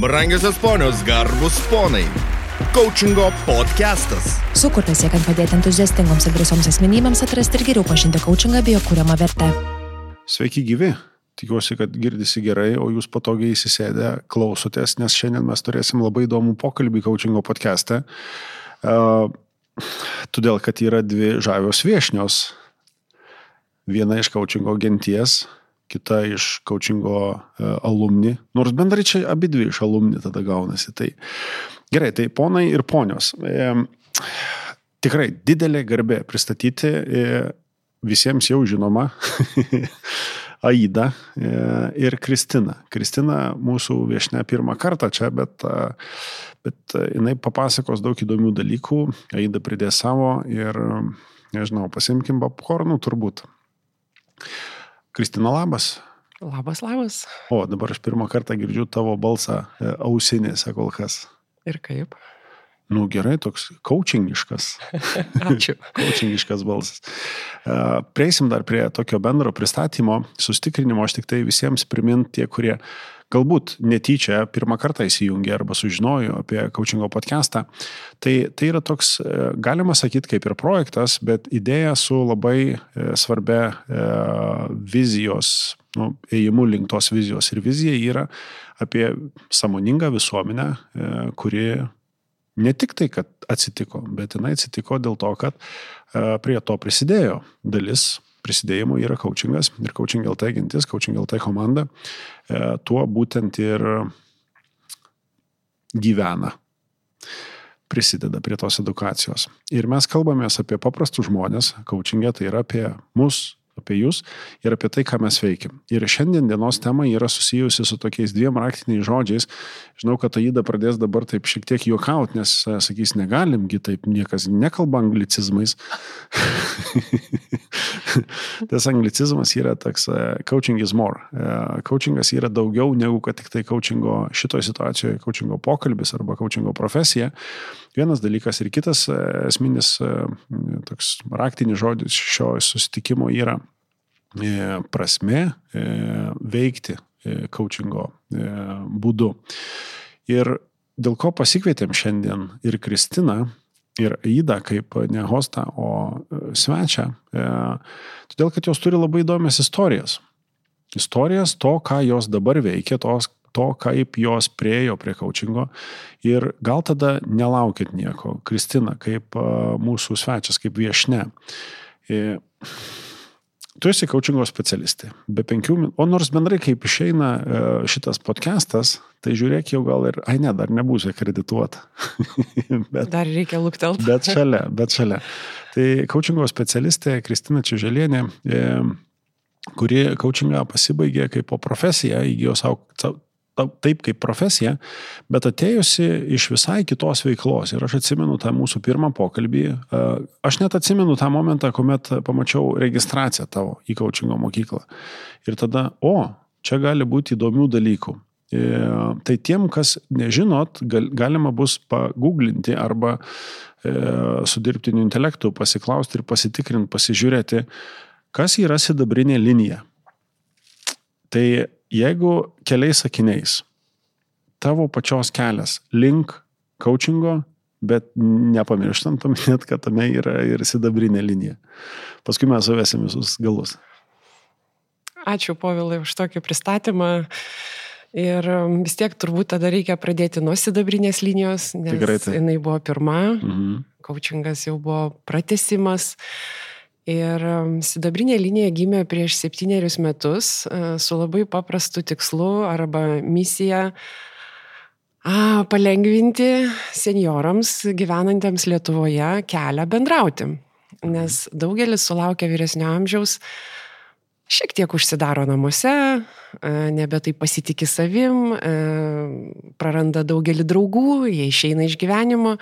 Brangiosios ponios, garbus ponai. Coachingo podcastas. Sukurtas siekiant padėti entuziastingoms ir drąsioms asmenybėms atrasti ir geriau pažinti coachingą bei jo kūriamą vertę. Sveiki gyvi. Tikiuosi, kad girdisi gerai, o jūs patogiai įsisėdę klausotės, nes šiandien mes turėsim labai įdomų pokalbį coachingo podcast'e. Uh, todėl, kad yra dvi žavios viešnios. Viena iš coachingo genties, kita iš coachingo uh, alumni. Nors bendrai čia abi dvi iš alumni tada gaunasi. Tai gerai, tai ponai ir ponios. E, tikrai didelė garbė pristatyti e, visiems jau žinoma Aida e, ir Kristina. Kristina mūsų viešne pirmą kartą čia, bet, e, bet jinai papasakos daug įdomių dalykų, Aida pridės savo ir, nežinau, pasimkim popkornų turbūt. Kristina, labas. Labas, labas. O, dabar aš pirmą kartą girdžiu tavo balsą e, ausinėse kol kas. Ir kaip? Nu gerai, toks coachingiškas. Ačiū. coachingiškas balsas. Uh, prieisim dar prie tokio bendro pristatymo, sustikrinimo, aš tik tai visiems primint tie, kurie galbūt netyčia pirmą kartą įsijungė arba sužinojo apie coachingo podcastą. Tai, tai yra toks, uh, galima sakyti, kaip ir projektas, bet idėja su labai uh, svarbia vizijos, nu, ėjimu link tos vizijos. Ir vizija yra apie samoningą visuomenę, kuri ne tik tai, kad atsitiko, bet jinai atsitiko dėl to, kad e, prie to prisidėjo dalis prisidėjimo yra coachingas ir coaching LT gintis, coaching LT komanda, e, tuo būtent ir gyvena prisideda prie tos edukacijos. Ir mes kalbamės apie paprastus žmonės, coachingė tai yra apie mus, apie jūs ir apie tai, ką mes veikiam. Ir šiandien dienos tema yra susijusi su tokiais dviem raktiniais žodžiais. Žinau, kad Aida pradės dabar taip šiek tiek juokauti, nes e, sakys, negalimgi taip, niekas nekalba anglicizmais. Tas anglicizmas yra toks, e, coaching is more. E, coachingas yra daugiau negu kad tik tai coachingo šitoje situacijoje, coachingo pokalbis arba coachingo profesija. Vienas dalykas ir kitas esminis toks raktinis žodis šio susitikimo yra E, prasme e, veikti e, coachingo būdu. Ir dėl ko pasikvietėm šiandien ir Kristiną, ir Aida kaip ne hostą, o svečią, todėl kad jos turi labai įdomias istorijas. Istorijas to, ką jos dabar veikia, tos, to, kaip jos priejo prie coachingo ir gal tada nelaukit nieko. Kristina, kaip mūsų svečias, kaip viešne. Tu esi coachingo specialistė. Be penkių minučių. O nors bendrai, kaip išeina e, šitas podcastas, tai žiūrėk jau gal ir, ai ne, dar nebūsiu akredituota. bet, dar reikia luktelti. bet šalia, bet šalia. Tai coachingo specialistė Kristina Čiželienė, e, kuri coachingą pasibaigė kaip po profesiją, įgyjo savo taip kaip profesija, bet atėjusi iš visai kitos veiklos. Ir aš atsimenu tą mūsų pirmą pokalbį. Aš net atsimenu tą momentą, kuomet pamačiau registraciją tavo į coachingo mokyklą. Ir tada, o, čia gali būti įdomių dalykų. E, tai tiem, kas nežinot, gal, galima bus paguglinti arba e, su dirbtiniu intelektu pasiklausti ir pasitikrinti, pasižiūrėti, kas yra sidabrinė linija. Tai jeigu keliais sakiniais tavo pačios kelias link coachingo, bet nepamirštant paminėti, kad tame yra ir sidabrinė linija. Paskui mes suvesim visus galus. Ačiū, Povilai, už tokį pristatymą. Ir um, vis tiek turbūt tada reikia pradėti nuo sidabrinės linijos, nes Tikrai tai. jinai buvo pirma, mhm. coachingas jau buvo pratesimas. Ir sidabrinė linija gimė prieš septynerius metus uh, su labai paprastu tikslu arba misija a, palengvinti seniorams gyvenantiems Lietuvoje kelią bendrauti. Nes daugelis sulaukia vyresnio amžiaus, šiek tiek užsidaro namuose, nebe taip pasitikė savim, praranda daugelį draugų, jie išeina iš gyvenimo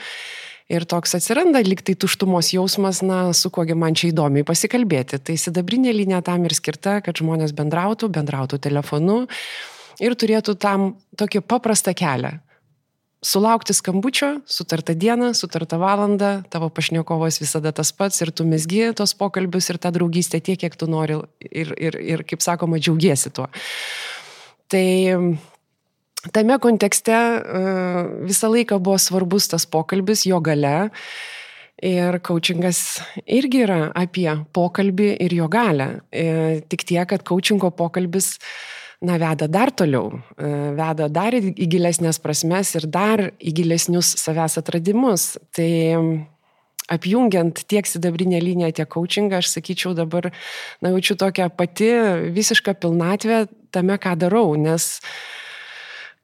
Ir toks atsiranda liktai tuštumos jausmas, na, su kuogi man čia įdomiai pasikalbėti. Tai sidabrinė linija tam ir skirta, kad žmonės bendrautų, bendrautų telefonu ir turėtų tam tokį paprastą kelią. Sulaukti skambučio, sutartą dieną, sutartą valandą, tavo pašnekovas visada tas pats ir tu mesgi tos pokalbius ir tą draugystę tiek, kiek tu nori ir, ir, ir kaip sakoma, džiaugiesi tuo. Tai tame kontekste visą laiką buvo svarbus tas pokalbis, jo gale. Ir coachingas irgi yra apie pokalbį ir jo galę. E, tik tiek, kad coachingo pokalbis na, veda dar toliau, e, veda dar į gilesnės prasmes ir dar į gilesnius savęs atradimus. Tai apjungiant tiek sidabrinę liniją, tiek coachingą, aš sakyčiau dabar, na, jaučiu tokią pati visišką pilnatvę tame, ką darau, nes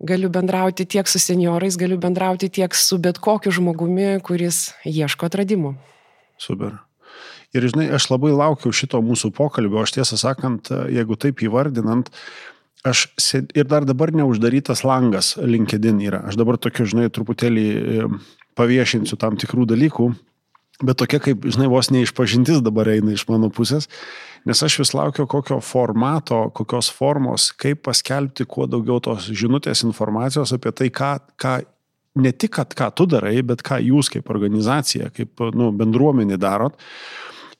galiu bendrauti tiek su seniorais, galiu bendrauti tiek su bet kokiu žmogumi, kuris ieško atradimų. Super. Ir žinai, aš labai laukiau šito mūsų pokalbio, aš tiesą sakant, jeigu taip įvardinant, aš sėd... ir dar dabar neuždarytas langas LinkedIn yra. Aš dabar tokiu, žinai, truputėlį e, paviešinsiu tam tikrų dalykų, bet tokia kaip, žinai, vos neišpažintis dabar eina iš mano pusės. Nes aš vis laukiu kokio formato, kokios formos, kaip paskelbti kuo daugiau tos žinutės informacijos apie tai, ką, ką ne tik, kad ką tu darai, bet ką jūs kaip organizacija, kaip nu, bendruomenė darot.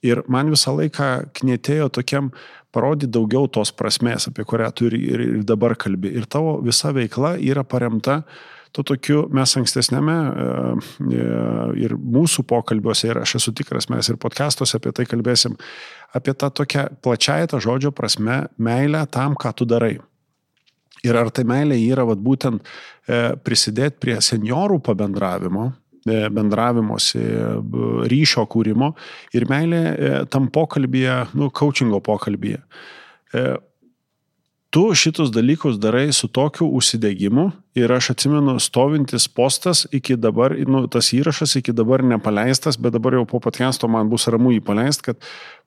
Ir man visą laiką knėtėjo tokiam parodyti daugiau tos prasmės, apie kurią tu ir, ir, ir dabar kalbi. Ir tavo visa veikla yra paremta uh, to tokiu mes ankstesnėme e, e, ir mūsų pokalbiuose, ir aš esu tikras, mes ir podcastuose apie tai kalbėsim, apie tą tokią plačiąją tą žodžio prasme meilę tam, ką tu darai. Ir ar tai meilė yra vat, būtent e, prisidėti prie seniorų pabendravimo, bendravimosi, ryšio kūrimo ir meilė tam pokalbėje, nu, coachingo pokalbėje tu šitus dalykus darai su tokiu užsidegimu ir aš atsimenu stovintis postas iki dabar, nu, tas įrašas iki dabar nepaleistas, bet dabar jau po podcast'o man bus ramu jį paleist, kad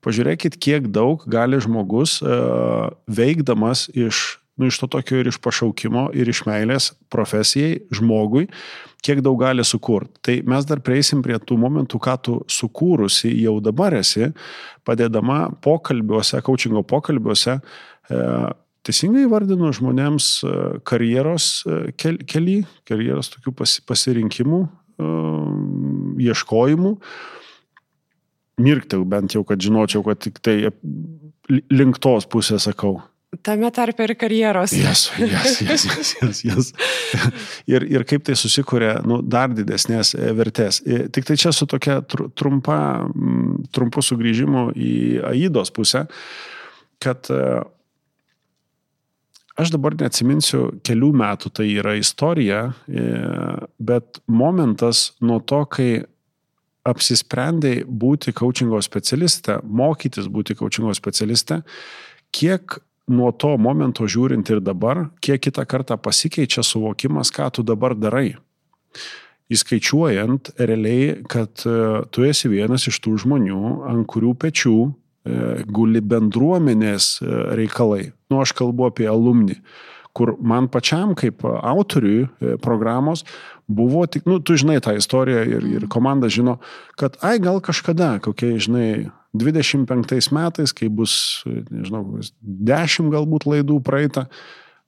pažiūrėkit, kiek daug gali žmogus uh, veikdamas iš, nu, iš to tokio ir iš pašaukimo, ir iš meilės profesijai, žmogui, kiek daug gali sukurti. Tai mes dar prieisim prie tų momentų, ką tu sukūrusi jau dabar esi, padėdama pokalbiuose, coachingo pokalbiuose, uh, teisingai vardinu žmonėms e, karjeros e, keli, karjeros tokių pasirinkimų, e, ieškojimų. Mirktau bent jau, kad žinočiau, kad tik tai link tos pusės sakau. Tame tarp ir karjeros. Jas, jas, jas, jas, jas, jas. Ir, ir kaip tai susikūrė nu, dar didesnės vertės. Tik tai čia su tokia trumpa, trumpu sugrįžimu į Aidos pusę, kad Aš dabar neatsiminsiu, kelių metų tai yra istorija, e, bet momentas nuo to, kai apsisprendai būti coachingo specialiste, mokytis būti coachingo specialiste, kiek nuo to momento žiūrint ir dabar, kiek kitą kartą pasikeičia suvokimas, ką tu dabar darai. Įskaičiuojant realiai, kad e, tu esi vienas iš tų žmonių, ant kurių pečių guli bendruomenės e, reikalai. Nu, aš kalbu apie alumni, kur man pačiam kaip autoriui e, programos buvo tik, nu, tu žinai tą istoriją ir, ir komanda žino, kad, ai, gal kažkada, kokie, žinai, 25 metais, kai bus, nežinau, 10 galbūt laidų praeita,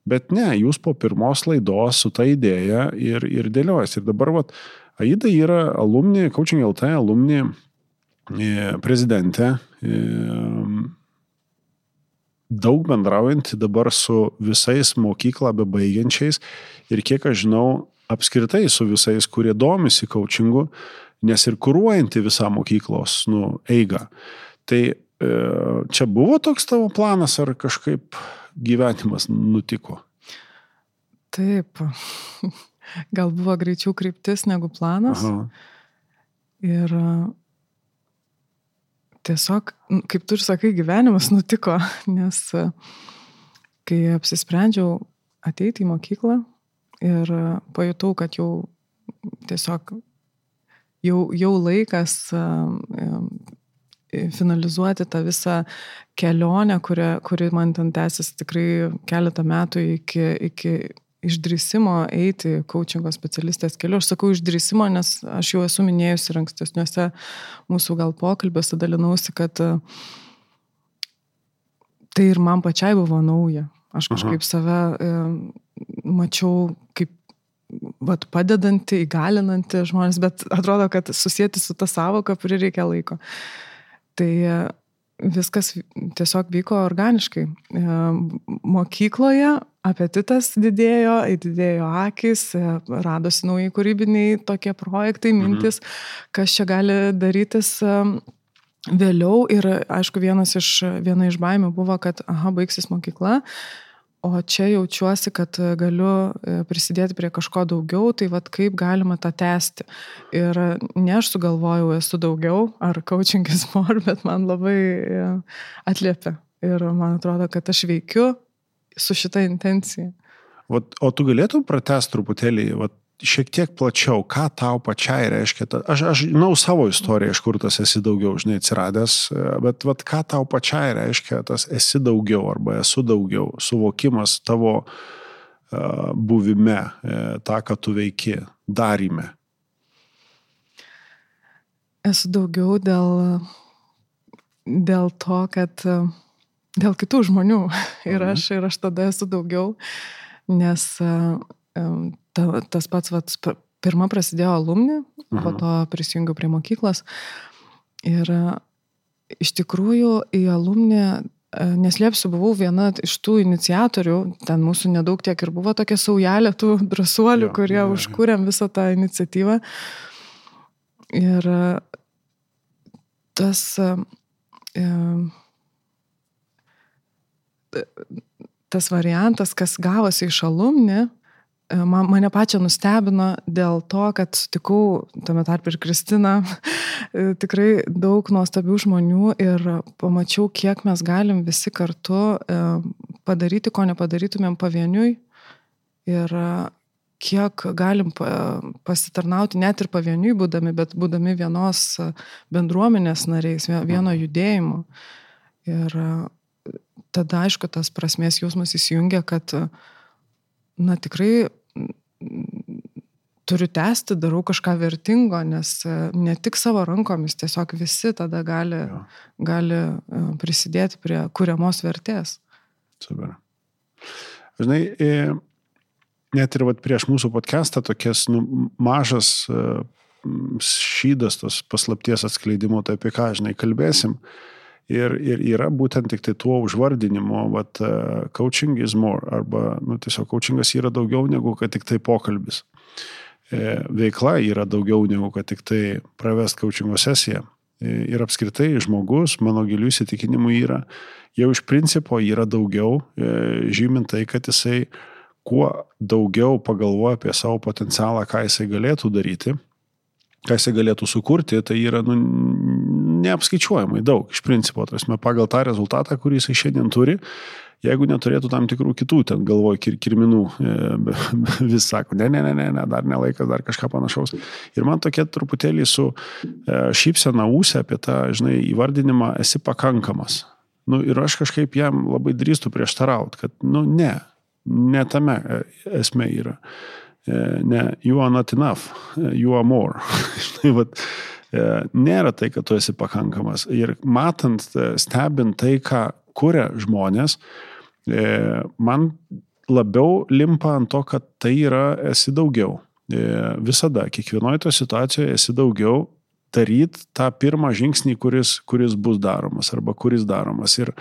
bet ne, jūs po pirmos laidos su ta idėja ir, ir dėliojasi. Ir dabar, vat, Aida yra alumni, Coaching LT alumni prezidentė, daug bendraujanti dabar su visais mokyklą bebaigiančiais ir kiek aš žinau, apskritai su visais, kurie domisi coachingu, nes ir kūruojanti visą mokyklos nu, eigą. Tai e, čia buvo toks tavo planas ar kažkaip gyvenimas nutiko? Taip, gal buvo greičiau kryptis negu planas. Aha. Ir tiesiog, kaip tu ir sakai, gyvenimas nutiko, nes e, kai apsisprendžiau ateiti į mokyklą ir e, pajutau, kad jau tiesiog jau, jau laikas e, finalizuoti tą visą kelionę, kuri, kuri man ten tęsiasi tikrai keletą metų iki, iki išdrysimo eiti coachingo specialistės keliu. Aš sakau išdrysimo, nes aš jau esu minėjusi ir ankstesniuose mūsų gal pokalbiuose dalinausi, kad e, tai ir man pačiai buvo nauja. Aš kažkaip Aha. save e, mačiau kaip vat, padedanti, įgalinanti žmonės, bet atrodo, kad susijęti su tą savoką prireikia laiko. Tai viskas tiesiog vyko organiškai. E, mokykloje apetitas didėjo, didėjo akis, radosi nauji kūrybiniai tokie projektai, mhm. mintis, mhm. kas čia gali darytis vėliau. Ir aišku, vienas iš, viena iš baimių buvo, kad, aha, baigsis mokykla. O čia jaučiuosi, kad galiu e, prisidėti prie kažko daugiau, tai vad kaip galima tą tęsti. Ir ne aš sugalvojau, esu daugiau, ar coaching is more, bet man labai e, atliepia. Ir man atrodo, kad aš veikiu su šita intencija. O, o tu galėtum pratesti truputėlį, vat, šiek tiek plačiau, ką tau pačiai reiškia. Ta, aš, aš žinau savo istoriją, iš kur tas esi daugiau, žinai, atsiradęs, bet vat, ką tau pačiai reiškia tas esi daugiau arba esu daugiau, suvokimas tavo uh, buvime, uh, tą, ką tu veiki, darime. Esu daugiau dėl, dėl to, kad uh, dėl kitų žmonių. Ir aš, ir aš tada esu daugiau, nes ta, tas pats, vat, pirmą prasidėjo alumni, mhm. po to prisijungiau prie mokyklos. Ir iš tikrųjų į alumni, neslėpsiu, buvau viena iš tų iniciatorių, ten mūsų nedaug tiek ir buvo tokia saujelė tų drąsuolių, jo, kurie jo, jo. užkūrėm visą tą iniciatyvą. Ir tas... Tas variantas, kas gavosi iš alumni, e, man, mane pačią nustebino dėl to, kad sutikau tame tarp ir Kristiną, e, tikrai daug nuostabių žmonių ir pamačiau, kiek mes galim visi kartu e, padaryti, ko nepadarytumėm pavieniui ir kiek galim pasitarnauti net ir pavieniui būdami, bet būdami vienos bendruomenės nariais, vieno judėjimo. Ir tada aišku tas prasmės jausmas įsijungia, kad, na tikrai turiu tęsti, darau kažką vertingo, nes ne tik savo rankomis, tiesiog visi tada gali, jo. gali e, prisidėti prie kuriamos vertės. Super. Žinai, e, net ir vat, prieš mūsų podcastą tokias nu, mažas e, šydas tos paslapties atskleidimo, tai apie ką, žinai, kalbėsim. Mm Ir, ir yra būtent tik tai tuo užvardinimu, vat, uh, coaching is more, arba nu, tiesiog coachingas yra daugiau negu kad tik tai pokalbis. E, veikla yra daugiau negu kad tik tai pravest coachingo sesiją. E, ir apskritai žmogus, mano gilių įsitikinimų yra, jau iš principo yra daugiau, e, žymint tai, kad jisai kuo daugiau pagalvoja apie savo potencialą, ką jisai galėtų daryti, ką jisai galėtų sukurti, tai yra nu, neapskaičiuojamai daug, iš principo, tarsi, pagal tą rezultatą, kurį jisai šiandien turi, jeigu neturėtų tam tikrų kitų, ten galvoj kir, kirminų, e, vis sako, ne, ne, ne, ne, ne, dar nelaikas, dar kažką panašaus. Ir man tokia truputėlį su e, šypsena ūsė apie tą, žinai, įvardinimą esi pakankamas. Nu, ir aš kažkaip jam labai drįstu prieštarauti, kad, nu, ne, ne tame e, esmė yra. Ne, you are not enough, you are more. Štai, vat, E, nėra tai, kad tu esi pakankamas. Ir matant, e, stebint tai, ką kuria žmonės, e, man labiau limpa ant to, kad tai yra esi daugiau. Visada, kiekvienoje to situacijoje esi daugiau daryt tą pirmą žingsnį, kuris, kuris bus daromas arba kuris daromas. Ir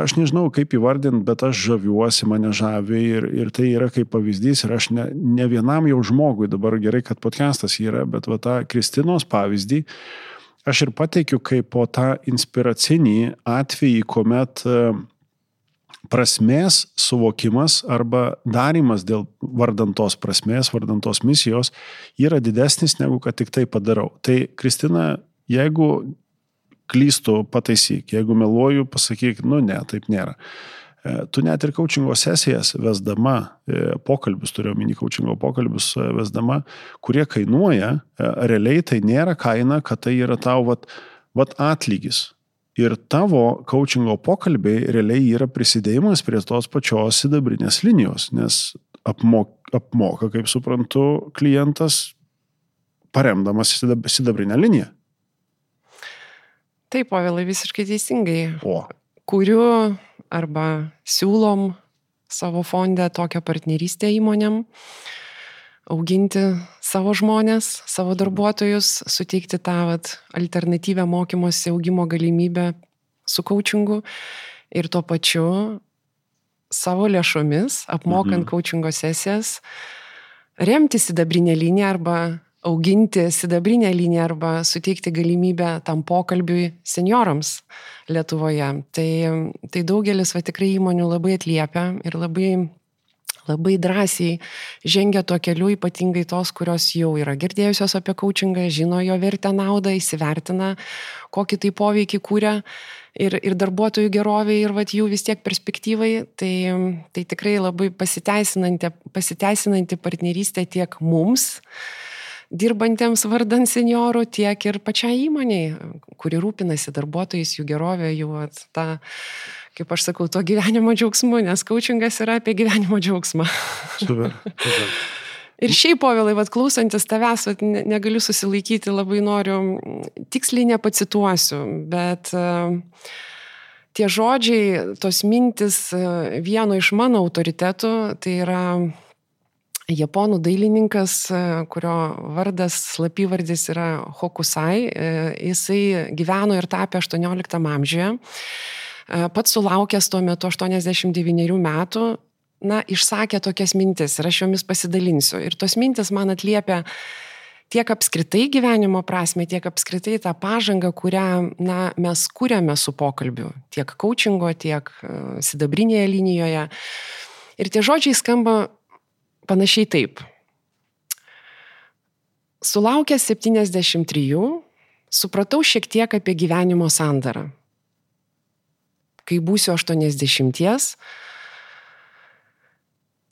aš nežinau kaip įvardinti, bet aš žaviuosi, mane žavi ir, ir tai yra kaip pavyzdys ir aš ne, ne vienam jau žmogui, dabar gerai, kad podcastas yra, bet va tą Kristinos pavyzdį aš ir pateikiu kaip po tą inspiracinį atvejį, kuomet e, prasmės suvokimas arba darimas dėl vardantos prasmės, vardantos misijos yra didesnis negu kad tik tai padarau. Tai Kristina, jeigu klystu, pataisyk, jeigu meluoju, pasakyk, nu ne, taip nėra. E, tu net ir coachingo sesijas vesdama, e, pokalbius, turiu omeny coachingo pokalbius e, vesdama, kurie kainuoja, realiai tai nėra kaina, kad tai yra tau vat, vat atlygis. Ir tavo coachingo pokalbiai realiai yra prisidėjimas prie tos pačios sidabrinės linijos, nes apmok, apmoka, kaip suprantu, klientas paremdamas sidabrinę liniją. Taip, povilai, visiškai teisingai. O. Kuriu arba siūlom savo fondę tokią partnerystę įmonėm, auginti savo žmonės, savo darbuotojus, suteikti tą vat, alternatyvę mokymosi augimo galimybę su coachingu ir tuo pačiu savo lėšomis, apmokant mhm. coachingo sesijas, remti sidabrinę liniją arba auginti sidabrinę liniją arba suteikti galimybę tam pokalbiui seniorams Lietuvoje. Tai, tai daugelis va tikrai įmonių labai atliepia ir labai labai drąsiai žengia tuo keliu, ypatingai tos, kurios jau yra girdėjusios apie coachingą, žino jo vertę naudą, įsivertina, kokį tai poveikį kūrė ir, ir darbuotojų geroviai, ir vat, jų vis tiek perspektyvai. Tai, tai tikrai labai pasiteisinanti, pasiteisinanti partnerystė tiek mums, dirbantiems vardant seniorų, tiek ir pačiai įmoniai, kuri rūpinasi darbuotojais, jų gerovė, jų tą, kaip aš sakau, to gyvenimo džiaugsmu, nes coachingas yra apie gyvenimo džiaugsmą. Super. super. Ir šiaip, povilai, vad klausantis tavęs, vat, ne, negaliu susilaikyti, labai noriu, tiksliai nepacituosiu, bet uh, tie žodžiai, tos mintis uh, vieno iš mano autoritetų, tai yra japonų dailininkas, e, kurio vardas, slapyvardis yra Hokusai, e, jisai gyveno ir tapė 18 amžiuje. E, pats sulaukęs tuo metu 89 metų, na, išsakė tokias mintis ir aš jomis pasidalinsiu. Ir tos mintis man atliepia tiek apskritai gyvenimo prasme, tiek apskritai tą pažangą, kurią na, mes kūrėme su pokalbiu, tiek coachingo, tiek sidabrinėje linijoje. Ir tie žodžiai skamba panašiai taip. Sulaukęs 73, supratau šiek tiek apie gyvenimo sandarą. Kai būsiu 80,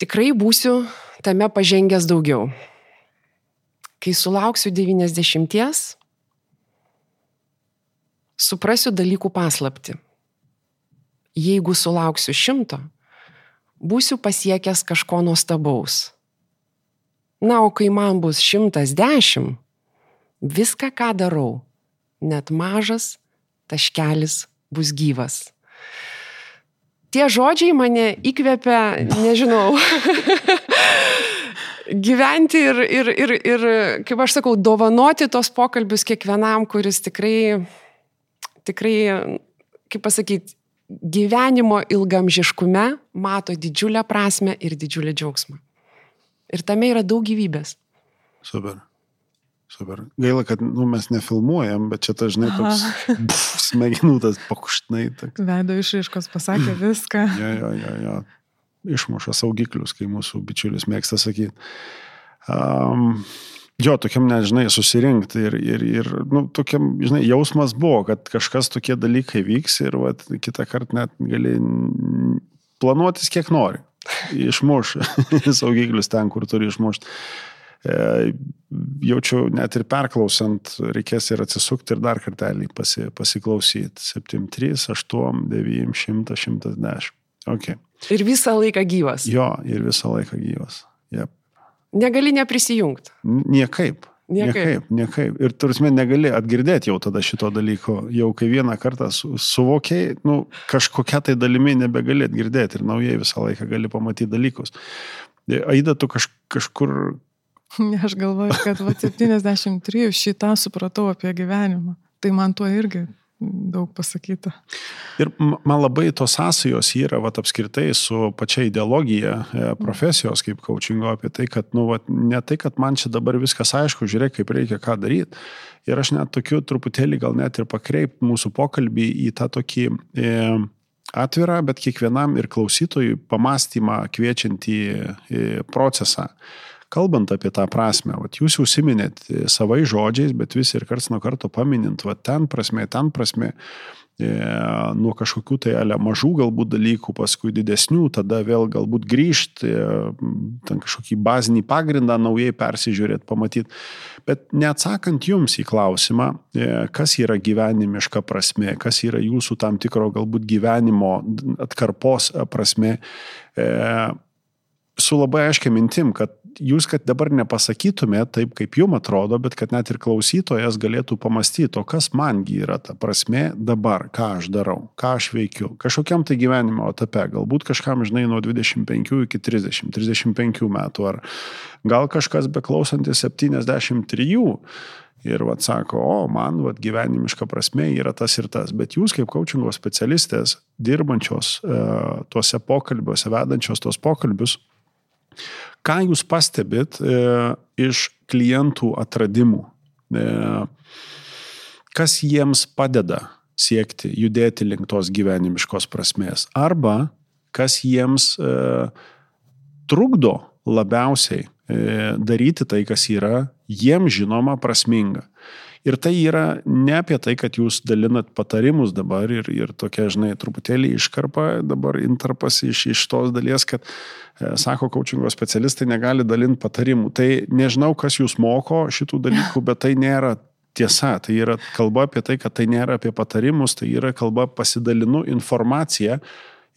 tikrai būsiu tame pažengęs daugiau. Kai sulauksiu 90, suprasiu dalykų paslapti. Jeigu sulauksiu šimto, būsiu pasiekęs kažko nuostabaus. Na, o kai man bus šimtas dešimt, viską, ką darau, net mažas taškelis bus gyvas. Tie žodžiai mane įkvepia, nežinau, gyventi ir, ir, ir, ir, kaip aš sakau, dovanoti tos pokalbius kiekvienam, kuris tikrai, tikrai, kaip pasakyti, gyvenimo ilgamžiškume mato didžiulę prasme ir didžiulį džiaugsmą. Ir tame yra daug gyvybės. Super. Super. Gaila, kad nu, mes nefilmuojam, bet čia dažnai toks pf, smegenų tas pakuštnai. Toks. Veido išraiškos pasakė viską. jo, jo, jo, jo. Išmuša saugiklius, kai mūsų bičiulis mėgsta sakyti. Um, Jo, tokiam, nežinai, susirinkti ir, ir, ir nu, tokiam, žinai, jausmas buvo, kad kažkas tokie dalykai vyks ir vat, kitą kartą net gali planuotis kiek nori. Išmuš saugiklius ten, kur turi išmušti. E, jaučiu net ir perklausant, reikės ir atsisukti ir dar kartelį pasi, pasiklausyti. 7, 3, 8, 9, 100, 110. Okay. Ir visą laiką gyvas. Jo, ir visą laiką gyvas. Yep. Negali neprisijungti. Niekaip. Niekaip. Niekaip, niekaip. Ir turime negali atgirdėti jau tada šito dalyko. Jau kai vieną kartą su, suvokiai, nu, kažkokia tai dalimi nebegali atgirdėti ir naujai visą laiką gali pamatyti dalykus. Aida, tu kaž, kažkur... Aš galvoju, kad va, 73 šitą supratau apie gyvenimą. Tai man tuo irgi daug pasakyta. Ir man labai tos sąsajos yra vat, apskritai su pačia ideologija e, profesijos kaip coachingo apie tai, kad nu, vat, ne tai, kad man čia dabar viskas aišku, žiūrėk, kaip reikia ką daryti. Ir aš net tokiu truputėlį gal net ir pakreip mūsų pokalbį į tą tokį e, atvirą, bet kiekvienam ir klausytojui pamastymą kviečiantį e, procesą kalbant apie tą prasme, vat, jūs užsiminėt savai žodžiais, bet vis ir karts nuo karto paminint, va ten prasme, ten prasme, e, nuo kažkokių tai ale mažų galbūt dalykų, paskui didesnių, tada vėl galbūt grįžti, e, ten kažkokį bazinį pagrindą naujai persižiūrėti, pamatyti. Bet neatsakant jums į klausimą, e, kas yra gyvenimiška prasme, kas yra jūsų tam tikro galbūt gyvenimo atkarpos prasme, su labai aiškia mintim, kad jūs, kad dabar nepasakytumėte taip, kaip jums atrodo, bet kad net ir klausytojas galėtų pamastyti, o kas mangi yra ta prasme dabar, ką aš darau, ką aš veikiu, kažkokiam tai gyvenimo etape, galbūt kažkam, žinai, nuo 25 iki 30, 35 metų, ar gal kažkas beklausantis 73 ir vat sako, o man vat gyvenimiška prasme yra tas ir tas, bet jūs kaip coachingo specialistės, dirbančios e, tuose pokalbiuose, vedančios tuos pokalbius, ką jūs pastebit e, iš klientų atradimų, e, kas jiems padeda siekti, judėti link tos gyvenimiškos prasmės, arba kas jiems e, trukdo labiausiai e, daryti tai, kas yra jiems žinoma prasminga. Ir tai yra ne apie tai, kad jūs dalinat patarimus dabar ir, ir tokia, žinai, truputėlį iškarpa dabar interpas iš, iš tos dalies, kad, e, sako, coachingo specialistai negali dalinti patarimų. Tai nežinau, kas jūs moko šitų dalykų, bet tai nėra tiesa. Tai yra kalba apie tai, kad tai nėra apie patarimus, tai yra kalba pasidalinu informaciją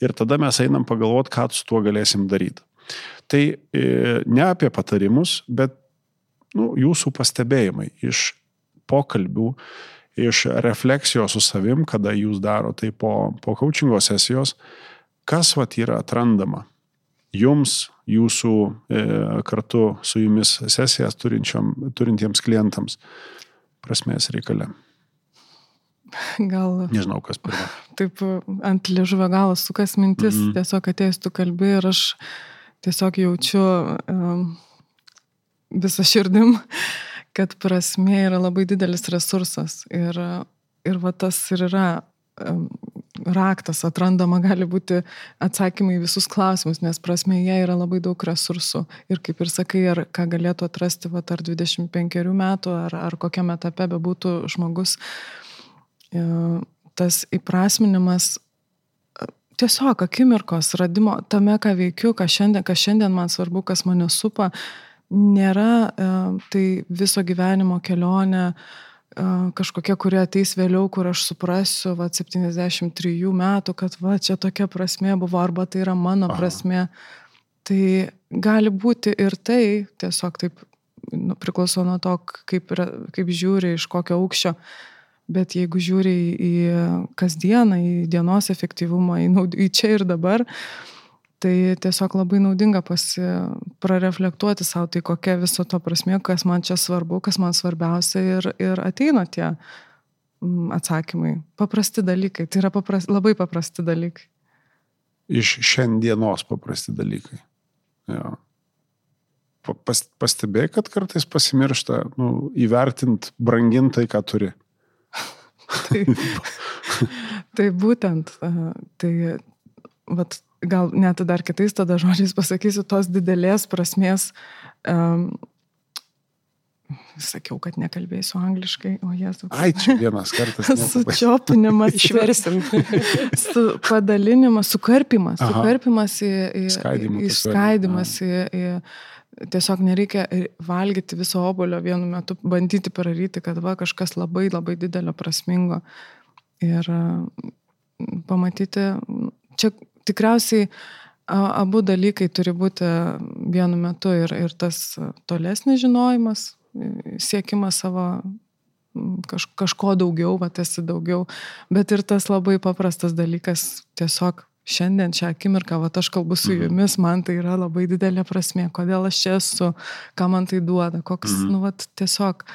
ir tada mes einam pagalvoti, ką su tuo galėsim daryti. Tai e, ne apie patarimus, bet nu, jūsų pastebėjimai iš pokalbių, iš refleksijos su savim, kada jūs daro tai po, po coachingo sesijos, kas vat yra atrandama jums, jūsų e, kartu su jumis sesijas turintiems klientams prasmės reikale. Gal. Nežinau, kas pirma. Taip, ant liežuvio galo sukas mintis, mm -hmm. tiesiog atėjus tu kalbi ir aš tiesiog jaučiu um, visą širdim, kad prasmė yra labai didelis resursas. Ir, ir va tas ir yra raktas, atrandama gali būti atsakymai į visus klausimus, nes prasmėje yra labai daug resursų. Ir kaip ir sakai, ar ką galėtų atrasti, va, ar 25 metų, ar, ar kokiame etape bebūtų žmogus, e, tas įprasminimas e, tiesiog akimirkos radimo tame, ką veikiu, kas šiandien, kas šiandien man svarbu, kas mane supa, nėra e, tai viso gyvenimo kelionė e, kažkokia, kuri ateis vėliau, kur aš suprasiu, va, 73 metų, kad va, čia tokia prasme buvo, arba tai yra mano Aha. prasme. Tai gali būti ir tai, tiesiog taip nu, priklauso nuo to, kaip, kaip žiūri, iš kokio aukščio. Bet jeigu žiūri į, kasdieną, į dienos efektyvumą, į, į čia ir dabar, uh, Tai tiesiog labai naudinga pasi, prareflektuoti savo, tai kokia viso to prasme, kas man čia svarbu, kas man svarbiausia ir, ir ateina tie mm, atsakymai. Paprasti dalykai, tai yra papras, labai paprasti dalykai. Iš šiandienos paprasti dalykai. Jo. Pas, pastebėjai, kad kartais pasimiršta nu, įvertinti, branginti tai, ką turi. tai, tai būtent, tai vat, gal net dar kitais tada žodžiais pasakysiu, tos didelės prasmės. Um, Sakiau, kad nekalbėsiu angliškai, o jie su... Ai, čia vienas kartas. Sučiopinimas. Išversim. su padalinimas, sukarpimas. Aha. Sukarpimas į, į, į skaidimas. Į, į, tiesiog nereikia valgyti viso obolio vienu metu, bandyti pararyti, kad va kažkas labai labai didelio prasmingo. Ir pamatyti, čia tikriausiai abu dalykai turi būti vienu metu ir, ir tas tolesnis žinojimas, siekimas savo kaž, kažko daugiau, va esi daugiau, bet ir tas labai paprastas dalykas tiesiog šiandien, šią akimirką, va aš kalbu su mhm. jumis, man tai yra labai didelė prasme, kodėl aš čia esu, ką man tai duoda, koks, mhm. nu, va tiesiog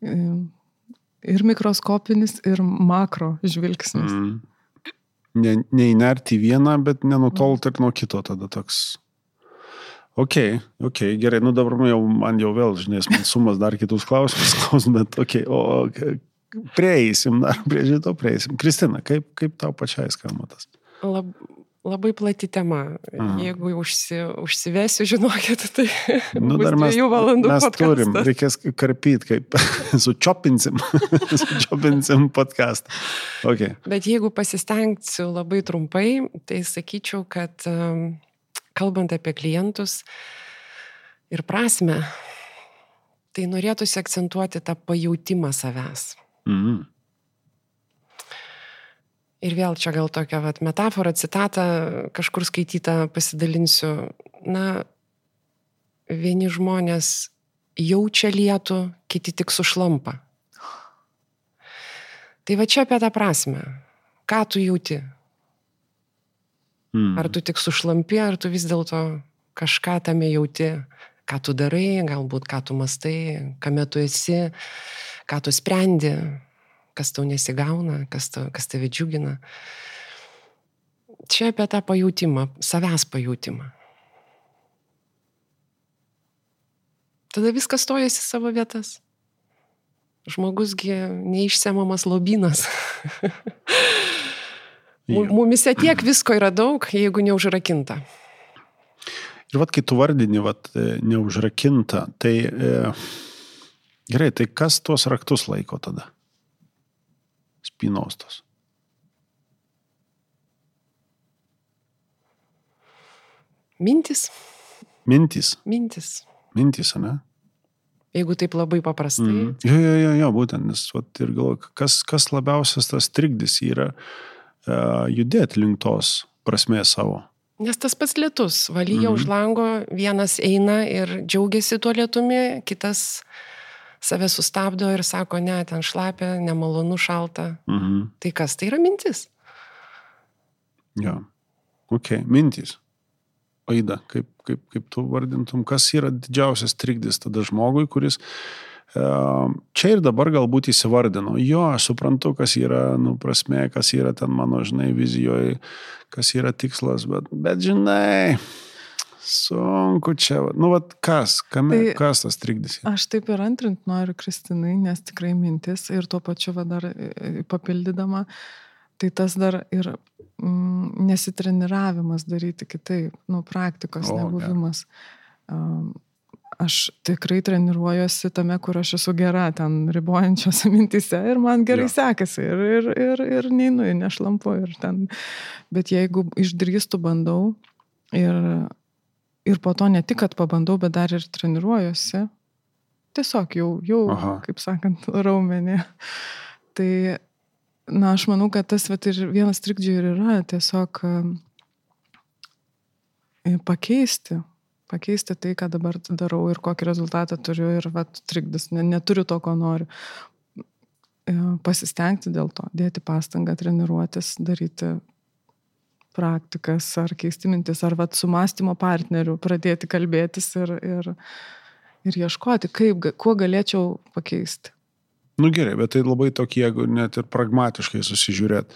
ir mikroskopinis, ir makro žvilgsnis. Mhm ne, neįnerti į vieną, bet nenutolti ir nuo kito tada toks. Ok, ok, gerai, nu dabar jau, man jau vėl, žinai, man sumas dar kitus klausimus klaus, bet ok, o prieisim, dar prie šito prieisim. Kristina, kaip, kaip tau pačiai skamba tas? Lab, labai plati tema. Aha. Jeigu užsi, užsivesiu, žinokit, tai nu, dar mes, valandų mes podcastas. turim, reikės karpyti, kaip sučiopinsim, sučiopinsim podcastą. Okay. Bet jeigu pasistengsiu labai trumpai, tai sakyčiau, kad um, kalbant apie klientus ir prasme, tai norėtųsi akcentuoti tą pajūtimą savęs. Mhm. Ir vėl čia gal tokia vat, metafora, citata, kažkur skaityta pasidalinsiu. Na, vieni žmonės jaučia lietų, kiti tik sušlampa. Tai va čia apie tą prasme. Ką tu jauti? Mm. Ar tu tik sušlampi, ar tu vis dėlto kažką tame jauti, ką tu darai, galbūt ką tu mastai, kame tu esi, ką tu sprendi, kas tau nesigauna, kas, ta, kas tave džiugina. Čia apie tą pajūtimą, savęs pajūtimą. Tada viskas stojasi savo vietas. Žmogusgi neišsemamas lobinas. Mumise tiek visko yra daug, jeigu neužrakinta. Ir vad, kai tu vardini, vad, e, neužrakinta, tai e, gerai, tai kas tuos raktus laiko tada? Spinaustos. Mintis. Mintis. Mintis. Mintis, ne? Jeigu taip labai paprastai. Mm. Jo, jo, jo, jo, būtent, nes vat, ir galvoju, kas, kas labiausias tas trikdis yra uh, judėti link tos prasmės savo. Nes tas pats lietus, valyja mm. už lango, vienas eina ir džiaugiasi tuo lietumi, kitas save sustabdo ir sako, ne, ten šlapia, nemalonu, šalta. -hmm. Tai kas, tai yra mintis. Jo, ok, mintis. Aida, kaip, kaip, kaip tu vardintum, kas yra didžiausias trikdis tada žmogui, kuris čia ir dabar galbūt įsivardino, jo, aš suprantu, kas yra, nu, prasme, kas yra ten mano, žinai, vizijoje, kas yra tikslas, bet, bet žinai, Sunku čia, nu, vat kas, kame, tai kas tas trikdis? Aš taip ir antrint noriu Kristinai, nes tikrai mintis ir tuo pačiu va, dar e, e, papildydama, tai tas dar ir mm, nesitreniravimas daryti kitaip, nu, praktikos o, nebuvimas. Um, aš tikrai treniruojuosi tame, kur aš esu gera, ten ribojančiose mintise ir man gerai jo. sekasi ir, ir, ir, ir neinu, nešlampu ir ten. Bet jeigu išdrįstu, bandau ir ir po to ne tik, kad pabandau, bet dar ir treniruojuosi. Tiesiog jau, jau Aha. kaip sakant, raumenį. Tai, na, aš manau, kad tas vat, ir vienas trikdžių ir yra tiesiog pakeisti, pakeisti tai, ką dabar darau ir kokį rezultatą turiu ir vat, trikdis, ne, neturiu to, ko noriu. E, pasistengti dėl to, dėti pastangą, treniruotis, daryti praktikas, ar keisti mintis, ar vat, su mąstymo partneriu pradėti kalbėtis ir, ir, ir ieškoti, kaip, kuo galėčiau pakeisti. Nu gerai, bet tai labai tokie, jeigu net ir pragmatiškai susižiūrėt.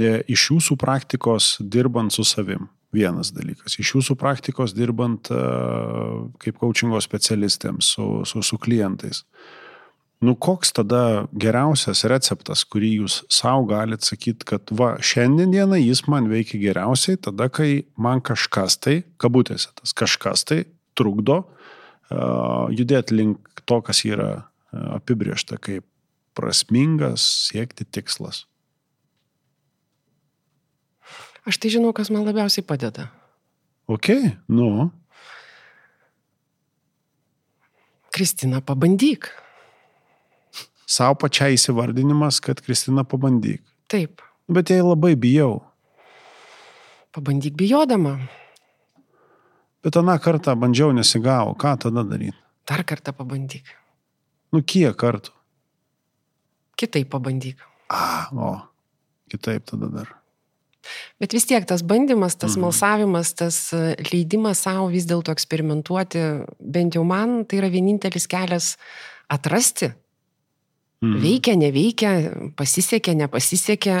E, iš jūsų praktikos dirbant su savim, vienas dalykas. Iš jūsų praktikos dirbant e, kaip coachingo specialistėms, su, su, su klientais. Uh, Nu, koks tada geriausias receptas, kurį jūs savo galite sakyti, kad va, šiandieną jis man veikia geriausiai, tada, kai man kažkas tai, kabutėse tas kažkas tai, trukdo uh, judėti link to, kas yra uh, apibriešta kaip prasmingas siekti tikslas. Aš tai žinau, kas man labiausiai padeda. Ok, nu. Kristina, pabandyk savo pačiai įsivardinimas, kad Kristina pabandyk. Taip. Bet jai labai bijau. Pabandyk bijodama. Bet aną kartą bandžiau nesigavo. Ką tada daryti? Dar kartą pabandyk. Nu kiek kartų? Kitaip pabandyk. A, o, kitaip tada dar. Bet vis tiek tas bandymas, tas mhm. malsavimas, tas e, leidimas savo vis dėlto eksperimentuoti, bent jau man, tai yra vienintelis kelias atrasti Mhm. Veikia, neveikia, pasisekė, nepasisekė.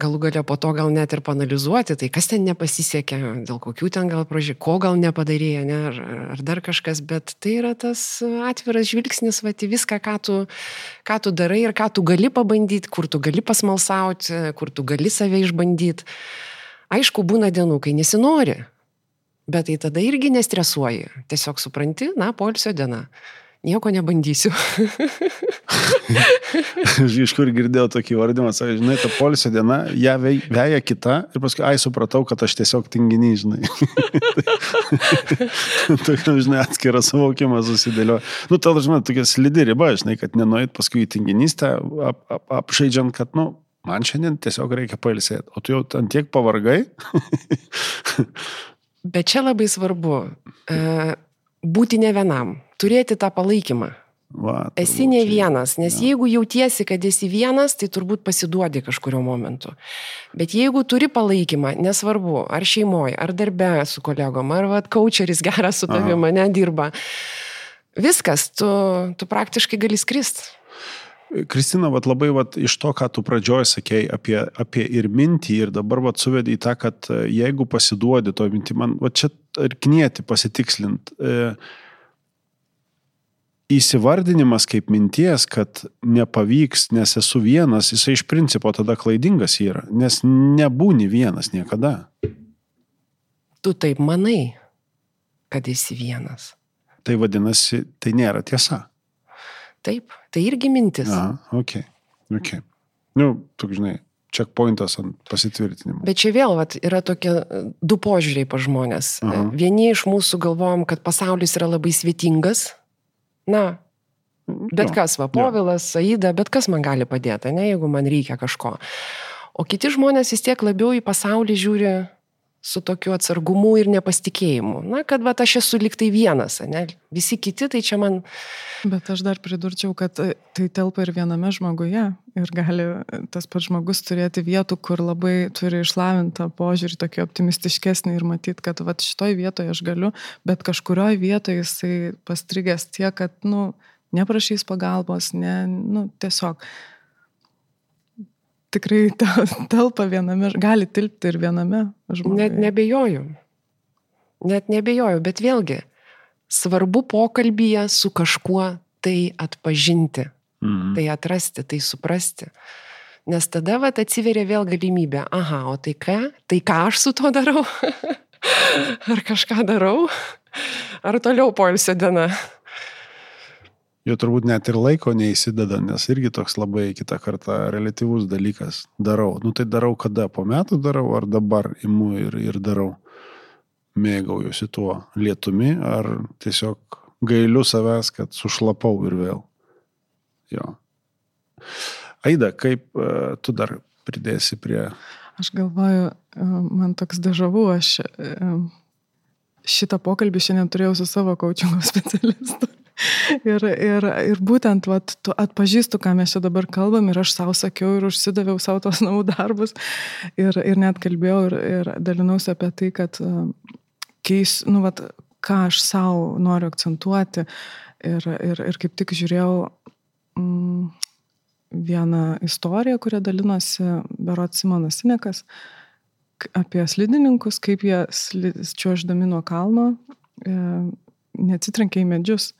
Galų galia po to gal net ir panalizuoti, tai kas ten nepasisekė, dėl kokių ten gal prožiūrė, ko gal nepadarė, ne, ar, ar dar kažkas, bet tai yra tas atviras žvilgsnis, va, į viską, ką tu, ką tu darai ir ką tu gali pabandyti, kur tu gali pasmalsauti, kur tu gali save išbandyti. Aišku, būna dienų, kai nesinori, bet tai tada irgi nestresuoji, tiesiog supranti, na, polsio diena nieko nebandysiu. Iš kur girdėjau tokį vardymą, sakai, žinai, ta polisio diena, ją veja kita ir paskui, ai, supratau, kad aš tiesiog tinginį, žinai. Tokia, žinai, atskira suvokimą susidėlio. Nu, tada, žinai, tokia slidi riba, žinai, kad nenuait paskui į tinginystę, ap, ap, apšaidžiant, kad, nu, man šiandien tiesiog reikia pailsėti, o tu jau ant tiek pavargai. Bet čia labai svarbu. Uh, būti ne vienam, turėti tą palaikymą. Va, esi ne vienas, nes ja. jeigu jautiesi, kad esi vienas, tai turbūt pasiduodi kažkurio momentu. Bet jeigu turi palaikymą, nesvarbu, ar šeimoje, ar darbe su kolegom, ar vat, coacheris geras su tavimi, nedirba, viskas, tu, tu praktiškai gali skristi. Kristina, vat, labai vat, iš to, ką tu pradžioje sakėjai apie, apie ir mintį, ir dabar vat, suvedai tą, kad e, jeigu pasiduodi to mintį, man vat, čia ir knieti pasitikslint. E, įsivardinimas kaip minties, kad nepavyks, nes esu vienas, jisai iš principo tada klaidingas yra, nes nebūni vienas niekada. Tu taip manai, kad esi vienas. Tai vadinasi, tai nėra tiesa. Taip, tai irgi mintis. Aha, ok. okay. Nu, tu žinai, checkpointas ant pasitvirtinimo. Bet čia vėl vat, yra tokie du požiūriai pa žmonės. Aha. Vieni iš mūsų galvojam, kad pasaulis yra labai svetingas, Na, bet jo, kas, va, Povilas, Aida, bet kas man gali padėti, ne, jeigu man reikia kažko. O kiti žmonės vis tiek labiau į pasaulį žiūri su tokiu atsargumu ir nepasitikėjimu. Na, kad va, aš esu liktai vienas, ne? Visi kiti, tai čia man. Bet aš dar pridurčiau, kad tai telpa ir viename žmoguje. Ir gali tas pats žmogus turėti vietų, kur labai turi išlavintą požiūrį, tokį optimistiškesnį ir matyti, kad va, šitoj vietoje aš galiu, bet kažkurioje vietoje jisai pastrigęs tiek, kad, nu, neprašys pagalbos, ne, nu, tiesiog tikrai telpa viename, gali tilpti ir viename žmoguje. Net nebejoju. Net nebejoju, bet vėlgi, svarbu pokalbėje su kažkuo tai atpažinti, mhm. tai atrasti, tai suprasti. Nes tada vat atsiveria vėl galimybė, aha, o tai ką, tai ką aš su tuo darau? Ar kažką darau? Ar toliau poilsio diena? Jo turbūt net ir laiko neįsideda, nes irgi toks labai kitą kartą relativus dalykas. Darau. Nu tai darau kada? Po metų darau ar dabar imu ir, ir darau. Mėgaujuosi tuo lietumi ar tiesiog gailiu savęs, kad sušlapau ir vėl. Jo. Aida, kaip uh, tu dar pridėsi prie... Aš galvoju, uh, man toks dežavu, aš uh, šitą pokalbį šiandien turėjau su savo kočingo specialistu ir, ir, ir būtent vat, atpažįstu, ką mes čia dabar kalbam ir aš savo sakiau ir užsidaviau savo tos namų darbus ir, ir net kalbėjau ir, ir dalinausi apie tai, kad keis, nu, vat, ką aš savo noriu akcentuoti. Ir, ir, ir kaip tik žiūrėjau mm, vieną istoriją, kurią dalinosi Berot Simonas Sinekas apie slidininkus, kaip jie čiuoždami nuo kalno e, neatsitrenkia į medžius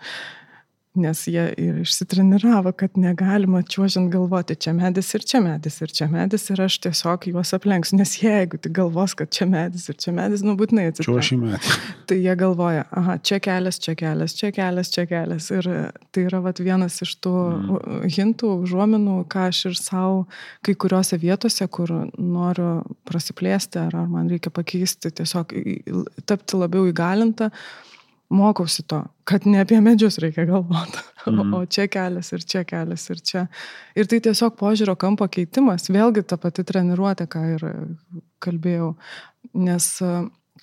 nes jie ir išsitreniravo, kad negalima čiuožiant galvoti, čia medis ir čia medis ir čia medis ir aš tiesiog juos aplenksiu, nes jeigu tik galvos, kad čia medis ir čia medis, nu būtinai atsiprašau. Tai jie galvoja, aha, čia kelias, čia kelias, čia kelias, čia kelias. Ir tai yra vat, vienas iš tų mm. hintų, užuominų, ką aš ir savo kai kuriuose vietose, kur noriu prasiplėsti ar, ar man reikia pakeisti, tiesiog tapti labiau įgalinta mokausi to, kad ne apie medžius reikia galvoti, mm. o čia kelias ir čia kelias ir čia. Ir tai tiesiog požiūrio kampo keitimas, vėlgi ta pati treniruotė, ką ir kalbėjau, nes e,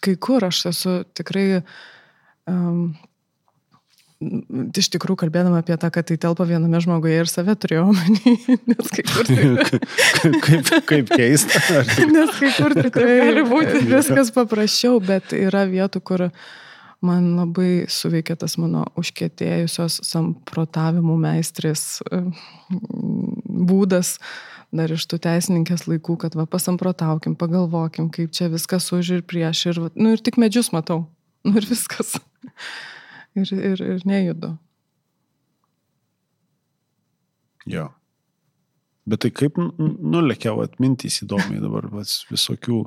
kai kur aš esu tikrai um, iš tikrųjų kalbėdama apie tą, kad tai telpa viename žmoguje ir save turėjau omeny, nes kai kur tikrai... kaip, kaip keista. nes kai kur tikrai gali būti viskas paprasčiau, bet yra vietų, kur uh, man labai suveikė tas mano užkėtėjusios samprotavimų meistrės būdas dar iš tų teisininkės laikų, kad va pasamprotaukim, pagalvokim, kaip čia viskas už ir prieš ir, nu ir tik medžius matau, nu ir viskas. ir, ir, ir nejudu. Jo. Bet tai kaip nulėkiau atmintys įdomiai dabar, vis, visokių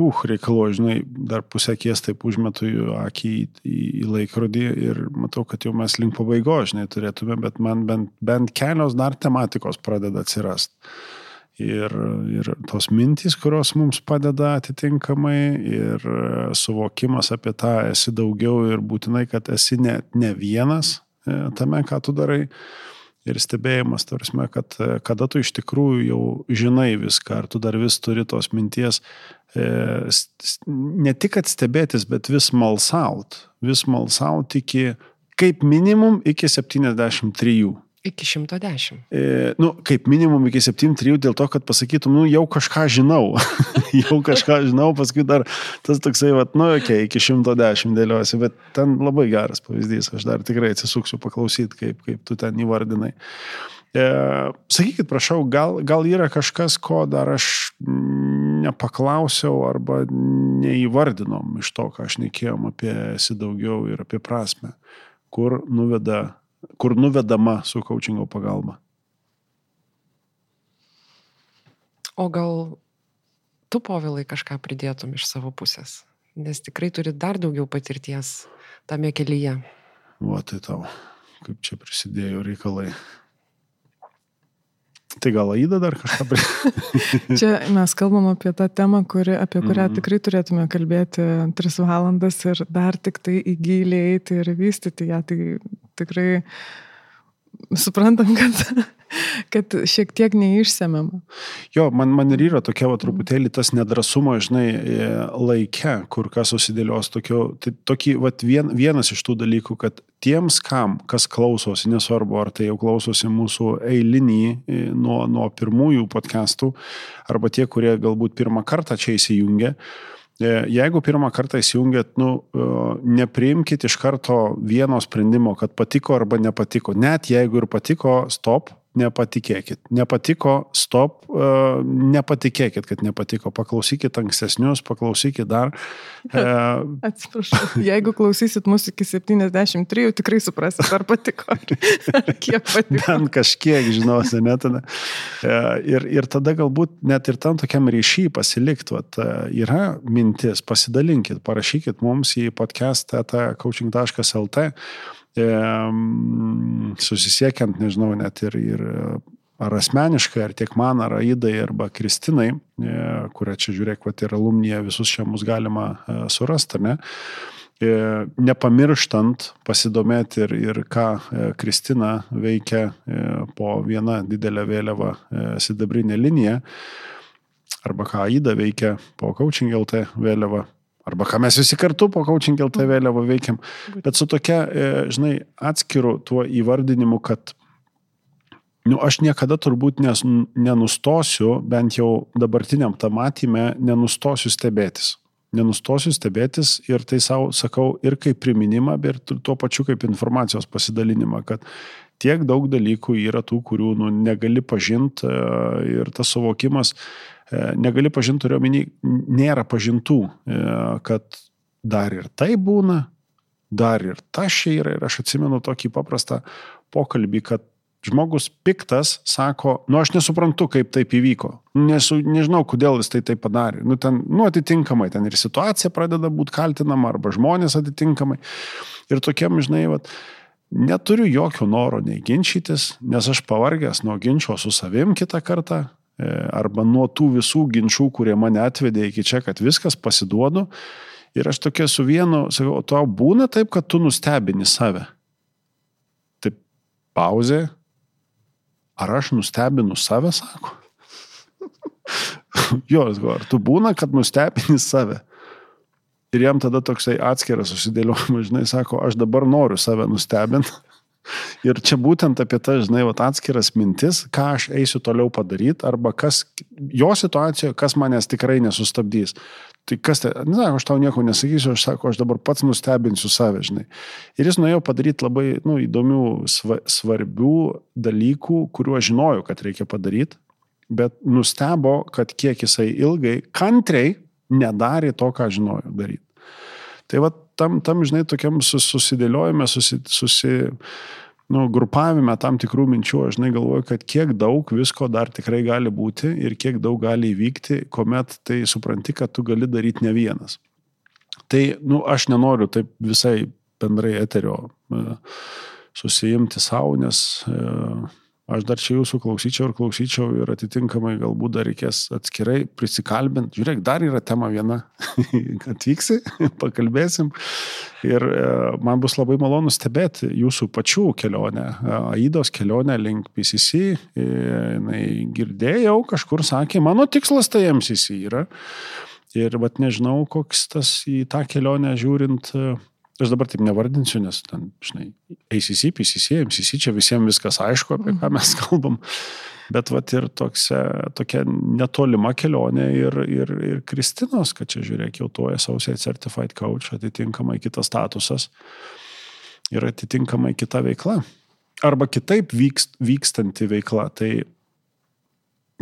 uh, reikalų, žinai, dar pusę kies taip užmetu akį į, į, į laikrodį ir matau, kad jau mes link pabaigos, žinai, turėtume, bet man bent, bent kelios dar tematikos pradeda atsirasti. Ir, ir tos mintys, kurios mums padeda atitinkamai, ir suvokimas apie tą esi daugiau ir būtinai, kad esi ne, ne vienas e, tame, ką tu darai ir stebėjimas, tarsi, kad kada tu iš tikrųjų jau žinai viską, ar tu dar vis turi tos minties, e, ne tik kad stebėtis, bet vis malsaut, vis malsaut iki kaip minimum iki 73. Iki 110. E, nu, kaip minimum iki 7-3 dėl to, kad pasakytum, nu, jau kažką žinau. jau kažką žinau, paskui dar tas toksai, vat, nu, okay, iki 110 dėliuosi, bet ten labai geras pavyzdys, aš dar tikrai atsisuksiu paklausyti, kaip, kaip tu ten įvardinai. E, sakykit, prašau, gal, gal yra kažkas, ko dar aš nepaklausiau arba neįvardinom iš to, ką aš nekėjom apie esi daugiau ir apie prasme, kur nuveda kur nuvedama su coachingo pagalba. O gal tu, povilai, kažką pridėtum iš savo pusės, nes tikrai turi dar daugiau patirties tame kelyje. Va tai tau, kaip čia prisidėjo reikalai. Tai gal Aida dar kažką prie. Čia mes kalbam apie tą temą, kuri, apie kurią mm -hmm. tikrai turėtume kalbėti tris valandas ir dar tik tai įgyliai eiti ir vystyti ją. Tai tikrai suprantam, kad, kad šiek tiek neišsemiama. Jo, man, man ir yra tokia va, truputėlį tas nedrasumo, žinai, e, laike, kur kas susidėlios tokio, tai tokį, va, vien, vienas iš tų dalykų, kad tiems, kam, kas klausosi, nesvarbu, ar tai jau klausosi mūsų eilinį e, nuo, nuo pirmųjų podcastų, arba tie, kurie galbūt pirmą kartą čia įsijungia, E, jeigu pirmą kartą įsijungėt, nu, e, nepriimkite iš karto vieno sprendimo, kad patiko arba nepatiko. Net jeigu ir patiko, stop, nepatikėkit. Nepatiko, stop, e, nepatikėkit, kad nepatiko. Paklausykit ankstesnius, paklausykit dar. E, Atsiprašau, jeigu klausysit mūsų iki 73, tikrai suprasit, ar patiko, ar, kiek patiko. Bent kažkiek žinosi, net tada. E, ir, ir tada galbūt net ir tam tokiam ryšy pasilikt, vat, yra mintis, pasidalinkit, parašykit mums į podcast.coaching.lt susisiekiant, nežinau, net ir, ir ar asmeniškai, ar tiek man, ar Aidai, arba Kristinai, e, kurią čia žiūrėk, va, ir alumnija visus čia mus galima e, surasti, ne? E, nepamirštant pasidomėti ir, ir ką Kristina veikia po vieną didelę vėliavą sidabrinę liniją, arba ką Aida veikia po coaching LT vėliavą Arba ką mes visi kartu po coaching LT vėliavą veikiam. Bet su tokia, e, žinai, atskiru tuo įvardinimu, kad nu, aš niekada turbūt nes, nenustosiu, bent jau dabartiniam tam matymė, nenustosiu stebėtis. Nenustosiu stebėtis ir tai savo sakau ir kaip priminimą, bet ir tuo pačiu kaip informacijos pasidalinimą, kad tiek daug dalykų yra tų, kurių nu, negali pažinti e, ir tas suvokimas, E, negali pažinti, turiu omeny, nėra pažintų, e, kad dar ir tai būna, dar ir tas čia yra. Ir aš atsimenu tokį paprastą pokalbį, kad žmogus piktas sako, nu aš nesuprantu, kaip taip įvyko. Nesu, nežinau, kodėl jis tai taip padarė. Nu, ten, nu atitinkamai, ten ir situacija pradeda būti kaltinama, arba žmonės atitinkamai. Ir tokiam, žinai, vat, neturiu jokio noro nei ginčytis, nes aš pavargęs nuo ginčio su savim kitą kartą, E, arba nuo tų visų ginčių, kurie mane atvedė iki čia, kad viskas pasiduodu. Ir aš tokia su vienu, sakau, o tau būna taip, kad tu nustebini save. Taip, pauzė. Ar aš nustebinu save, sako? jo, ar tu būna, kad nustebini save? Ir jam tada toksai atskiras susidėliojimas, žinai, sako, aš dabar noriu save nustebinti. Ir čia būtent apie tą, žinai, vat, atskiras mintis, ką aš eisiu toliau padaryti, arba kas jo situacijoje, kas manęs tikrai nesustabdys. Tai kas tai, ne, aš tau nieko nesakysiu, aš sako, aš dabar pats nustebinsiu save, žinai. Ir jis nuėjo padaryti labai nu, įdomių, svarbių dalykų, kuriuos žinojau, kad reikia padaryti, bet nustebo, kad kiek jisai ilgai, kantriai nedarė to, ką žinojo daryti. Tai va tam, tam žinai, tokiam susidėliojime, susi, susi, nu, grupavime tam tikrų minčių, aš žinai galvoju, kad kiek daug visko dar tikrai gali būti ir kiek daug gali įvykti, kuomet tai supranti, kad tu gali daryti ne vienas. Tai, nu, aš nenoriu taip visai bendrai eterio e, susijimti savo, nes e, aš dar čia jūsų klausyčiau ir klausyčiau ir atitinkamai galbūt dar reikės atskirai prisikalbinti. Žiūrėk, dar yra tema viena. Atvyksi, pakalbėsim. Ir e, man bus labai malonu stebėti jūsų pačių kelionę, e, Aidos kelionę link PCC. E, jinai girdėjau, kažkur sakė, mano tikslas tai MCC yra. Ir vat nežinau, koks tas į tą kelionę žiūrint aš dabar taip nevardinsiu, nes ten, žinai, ACC, PCC, MCC, čia visiems viskas aišku, apie ką mes kalbam, bet vat ir toksia, tokia netolima kelionė ir, ir, ir Kristinos, kad čia žiūrėk, jau tuoja Associate Certified Coach, atitinkamai kitas statusas ir atitinkamai kita veikla. Arba kitaip vykst, vykstanti veikla. Tai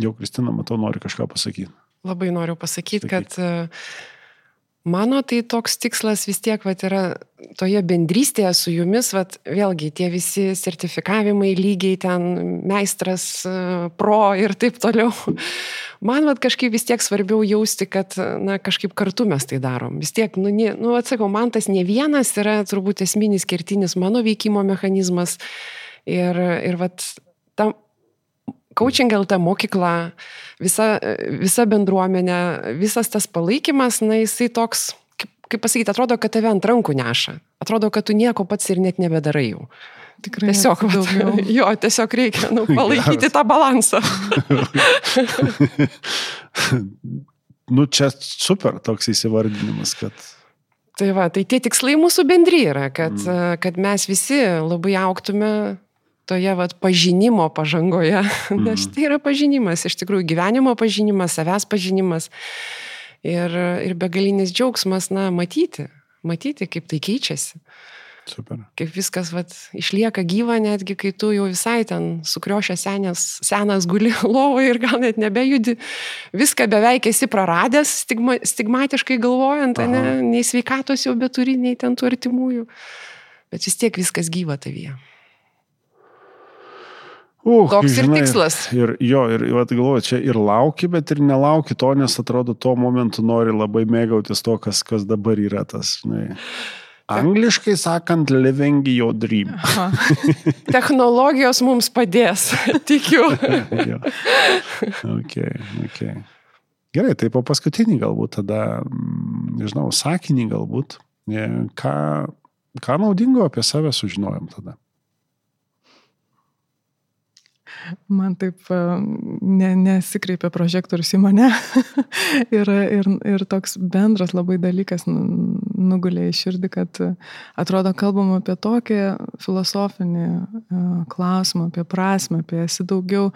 jau Kristina, matau, nori kažką pasakyti. Labai noriu pasakyti, Sakyk. kad Mano tai toks tikslas vis tiek vat, yra toje bendrystėje su jumis, vat, vėlgi tie visi sertifikavimai lygiai ten, meistras, e, pro ir taip toliau. Man vat, kažkaip vis tiek svarbiau jausti, kad na, kažkaip kartu mes tai darom. Vis tiek, nu, ne, nu atsakau, man tas ne vienas yra turbūt esminis kertinis mano veikimo mechanizmas. Ir, ir vat, tam coaching LT mokykla, visa, visa bendruomenė, visas tas palaikymas, na, jisai toks, kaip, kaip pasakyti, atrodo, kad tave ant rankų neša. Atrodo, kad tu nieko pats ir net nebedarai jau. Tikrai. Tiesiog, vat, jo, tiesiog reikia nu, palaikyti Geras. tą balansą. nu, čia super toks įsivardinimas, kad Tai va, tai tie tikslai mūsų bendri yra, kad, mm. kad mes visi labai auktume toje vat, pažinimo pažangoje, mm. nes tai yra pažinimas, iš tikrųjų gyvenimo pažinimas, savęs pažinimas ir, ir begalinis džiaugsmas, na, matyti, matyti, kaip tai keičiasi. Super. Kaip viskas vat, išlieka gyva, netgi kai tu jau visai ten sukriošęs senas, senas guli lovoje ir gal net nebejudi, viską beveik esi praradęs, stigma, stigmatiškai galvojant, ne, nei sveikatos jau beturi, nei ten tų artimųjų, bet vis tiek viskas gyva tavyje. Uh, Toks žinai, ir tikslas. Ir jo, ir galvoju, čia ir lauki, bet ir nelauki to, nes atrodo, tuo momentu nori labai mėgautis to, kas, kas dabar yra tas. Žinai. Angliškai sakant, living your dream. Technologijos mums padės, tikiu. okay, okay. Gerai, tai po paskutinį galbūt tada, mm, nežinau, sakinį galbūt, e, ką, ką naudingo apie save sužinojom tada. Man taip e, ne, nesikreipia prožektorius į mane. ir, ir, ir toks bendras labai dalykas nugulė į širdį, kad atrodo kalbam apie tokį filosofinį e, klausimą, apie prasme, apie esi daugiau,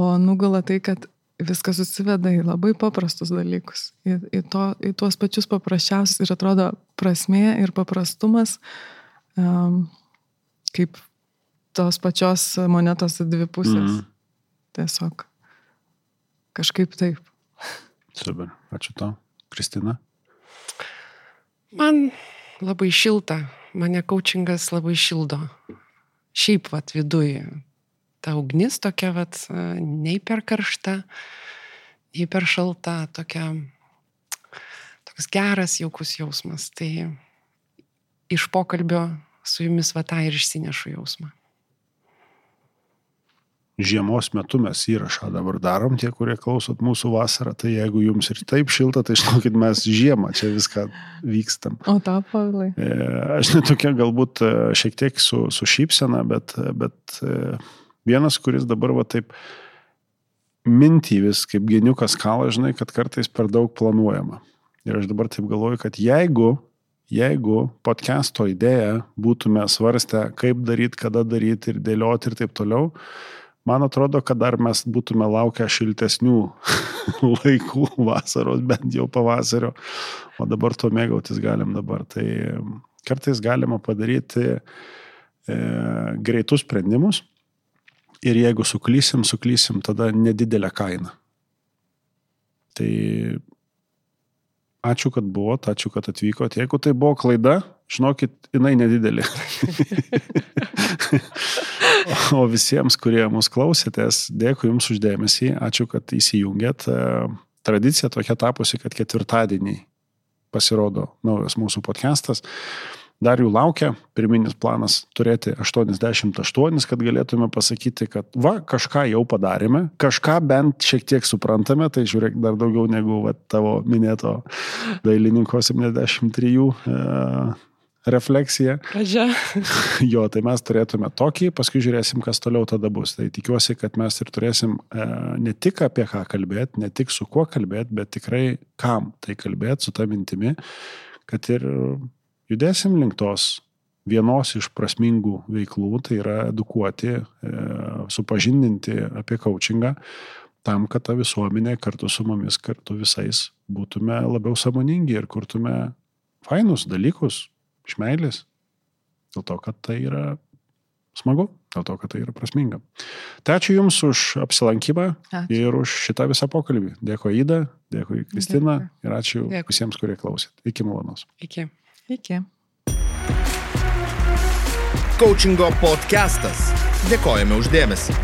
o nugula tai, kad viskas susiveda į labai paprastus dalykus, į, į, to, į tuos pačius paprasčiausius ir atrodo prasmė ir paprastumas um, kaip tos pačios monetos dvi pusės. Mm. Tiesiog kažkaip taip. Super, ačiū tau. Kristina? Man labai šilta, mane coachingas labai šildo. Šiaip vat viduj ta ugnis tokia vat nei per karšta, nei per šalta, tokia, toks geras, jaukus jausmas. Tai iš pokalbio su jumis va tą ir išsinešu jausmą žiemos metu mes įrašą dabar darom, tie, kurie klausot mūsų vasarą, tai jeigu jums ir taip šilta, tai žinokit, mes žiemą čia viską vykstam. O tą, Pavlai? E, aš netokia galbūt e, šiek tiek su, su šypsena, bet, bet e, vienas, kuris dabar va taip mintį vis kaip geniukas kalą, žinai, kad kartais per daug planuojama. Ir aš dabar taip galvoju, kad jeigu jeigu podcast'o idėją būtume svarstę, kaip daryti, kada daryti ir dėlioti ir taip toliau, Man atrodo, kad dar mes būtume laukę šiltesnių laikų vasaros, bent jau pavasario, o dabar to mėgautis galim dabar. Tai kartais galima padaryti e, greitus sprendimus ir jeigu suklysim, suklysim tada nedidelę kainą. Tai ačiū, kad buvot, ačiū, kad atvykot. Jeigu tai buvo klaida, žinokit, jinai nedidelė. O visiems, kurie mus klausėtės, dėkui Jums uždėmesį, ačiū, kad įsijungėt. E, tradicija tokia tapusi, kad ketvirtadienį pasirodo naujas mūsų podcastas. Dar jų laukia, pirminis planas turėti 88, kad galėtume pasakyti, kad va, kažką jau padarėme, kažką bent šiek tiek suprantame, tai žiūrėk dar daugiau negu va, tavo minėto dailininko 73 refleksija. Pradžia. jo, tai mes turėtume tokį, paskui žiūrėsim, kas toliau tada bus. Tai tikiuosi, kad mes ir turėsim e, ne tik apie ką kalbėti, ne tik su kuo kalbėti, bet tikrai kam tai kalbėti, su ta mintimi, kad ir judėsim link tos vienos iš prasmingų veiklų, tai yra edukuoti, e, supažindinti apie coachingą, tam, kad ta visuomenė kartu su mumis, kartu visais būtume labiau samoningi ir kurtume fainus dalykus iš meilės. Dėl to, kad tai yra smagu, dėl to, kad tai yra prasminga. Tai ačiū Jums už apsilankymą ačiū. ir už šitą visą pokalbį. Dėkui Ida, dėkui Kristina dėkui. ir ačiū dėkui. visiems, kurie klausėt. Iki malonos. Iki. Iki. Coachingo podcastas. Dėkojame uždėmesi.